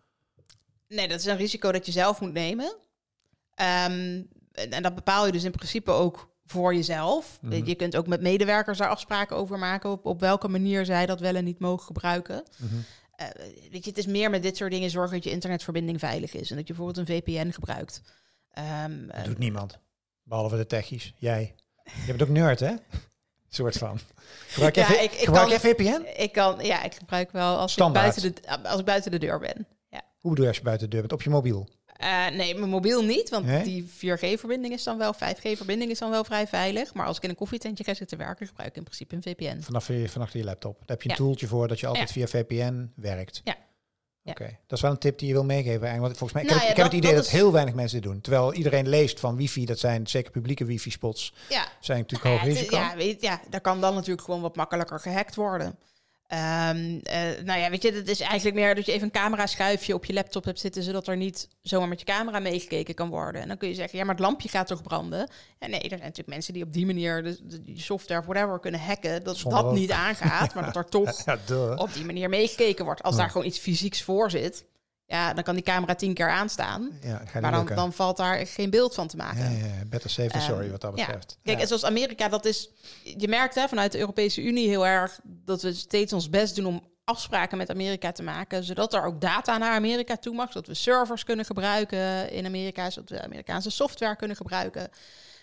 Nee, dat is een risico dat je zelf moet nemen. Um, en dat bepaal je dus in principe ook voor jezelf. Mm Je kunt ook met medewerkers daar afspraken over maken op, op welke manier zij dat wel en niet mogen gebruiken. Mm -hmm. uh, weet je, het is meer met dit soort dingen zorgen dat je internetverbinding veilig is en dat je bijvoorbeeld een VPN gebruikt. Um, dat doet niemand, behalve de techies. Jij. Je bent ook nerd, hè? soort van. Gebruik ja, je, ik, ik gebruik kan, VPN? Ik kan, ja, ik gebruik wel als ik, buiten de, als ik buiten de deur ben. Ja. Hoe bedoel je als je buiten de deur bent? Op je mobiel? Uh, nee, mijn mobiel niet, want die 4G-verbinding is dan wel, 5G-verbinding is dan wel vrij veilig. Maar als ik in een koffietentje ga zitten werken, gebruik ik in principe een VPN. Vanaf je, vanaf je laptop. Daar heb je een ja. toeltje voor dat je altijd via VPN werkt. Ja. Oké, dat is wel een tip die je wil meegeven. Want volgens mij, ik, nou heb, ja, ik heb, het idee dat, heel weinig mensen dit doen. Terwijl iedereen leest van wifi, dat zijn zeker publieke wifi-spots, ja. zijn natuurlijk hoog risico. Ja, weet, ja, daar kan dan natuurlijk gewoon wat makkelijker gehackt worden. Um, uh, nou ja, weet je, het is eigenlijk meer dat je even een camera schuifje op je laptop hebt zitten, zodat er niet zomaar met je camera meegekeken kan worden. En dan kun je zeggen, ja, maar het lampje gaat toch branden? Ja, nee, er zijn natuurlijk mensen die op die manier de, de, software of whatever kunnen hacken, dat dat niet aangaat, maar dat er toch ja, op die manier meegekeken wordt. Als daar gewoon iets fysieks voor zit, ja, dan kan die camera tien keer aanstaan. Ja, maar dan, dan, valt daar geen beeld van te maken. Ja, ja better safe than sorry wat dat betreft. Kijk, en zoals Amerika, dat is... Je merkt hè, vanuit de Europese Unie heel erg... dat we steeds ons best doen om afspraken met Amerika te maken... zodat er ook data naar Amerika toe mag. Zodat we servers kunnen gebruiken in Amerika. Zodat we Amerikaanse software kunnen gebruiken.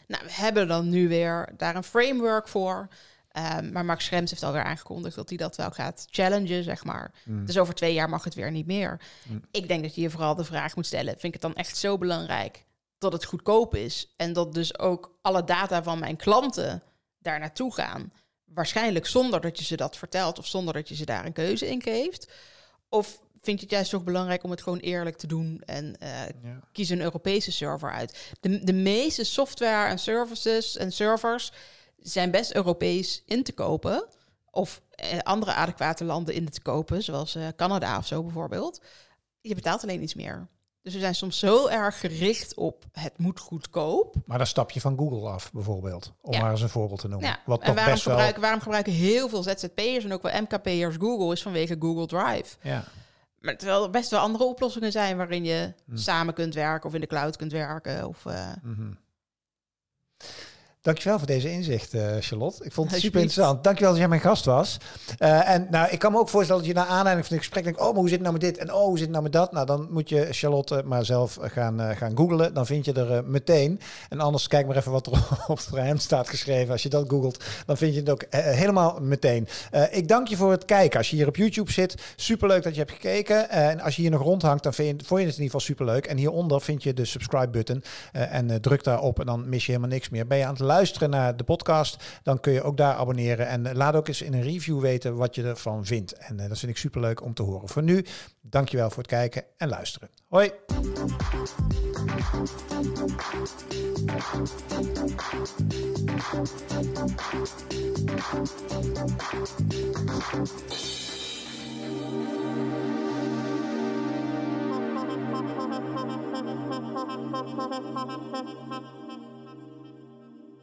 Nou, we hebben dan nu weer daar een framework voor... Um, maar Max Schrems heeft alweer aangekondigd dat hij dat wel gaat challengen, zeg maar. Mm. Dus over twee jaar mag het weer niet meer. Mm. Ik denk dat je je vooral de vraag moet stellen: vind ik het dan echt zo belangrijk dat het goedkoop is en dat dus ook alle data van mijn klanten daar naartoe gaan? Waarschijnlijk zonder dat je ze dat vertelt of zonder dat je ze daar een keuze in geeft. Of vind je het juist toch belangrijk om het gewoon eerlijk te doen en uh, kies een Europese server uit? De, de meeste software en services en servers zijn best Europees in te kopen. Of eh, andere adequate landen in te kopen, zoals uh, Canada of zo bijvoorbeeld. Je betaalt alleen iets meer. Dus we zijn soms zo erg gericht op het moet goedkoop. Maar dan stap je van Google af, bijvoorbeeld. Om maar eens een voorbeeld te noemen. Ja. Wat en waarom, gebruiken, waarom gebruiken heel veel ZZP'ers en ook wel MKP'ers Google is vanwege Google Drive. Ja. Maar terwijl er best wel andere oplossingen zijn waarin je hm. samen kunt werken of in de cloud kunt werken. Of, uh... Dankjewel voor deze inzicht, uh, Charlotte. Ik vond het super interessant. Dankjewel dat jij mijn gast was. Uh, en nou, ik kan me ook voorstellen dat je na aanleiding van het gesprek denkt... oh, maar hoe zit het nou met dit? En oh, hoe zit het nou met dat? Nou, dan moet je Charlotte maar zelf gaan, uh, gaan googlen. Dan vind je er meteen. En anders kijk maar even wat er op het hem staat geschreven. Als je dat googelt, dan vind je het ook helemaal meteen. ik dank je voor het kijken. Als je hier op YouTube zit, superleuk dat je hebt gekeken. en als je hier nog rondhangt, dan vind je, vond je het in ieder geval superleuk. En hieronder vind je de subscribe-button. en druk daarop en dan mis je helemaal niks meer. Ben je aan het luisteren naar de podcast, dan kun je ook daar abonneren. En laat ook eens in een review weten wat je ervan vindt. En uh, dat vind ik super leuk om te horen. Voor nu, dankjewel voor het kijken en luisteren. Hoi!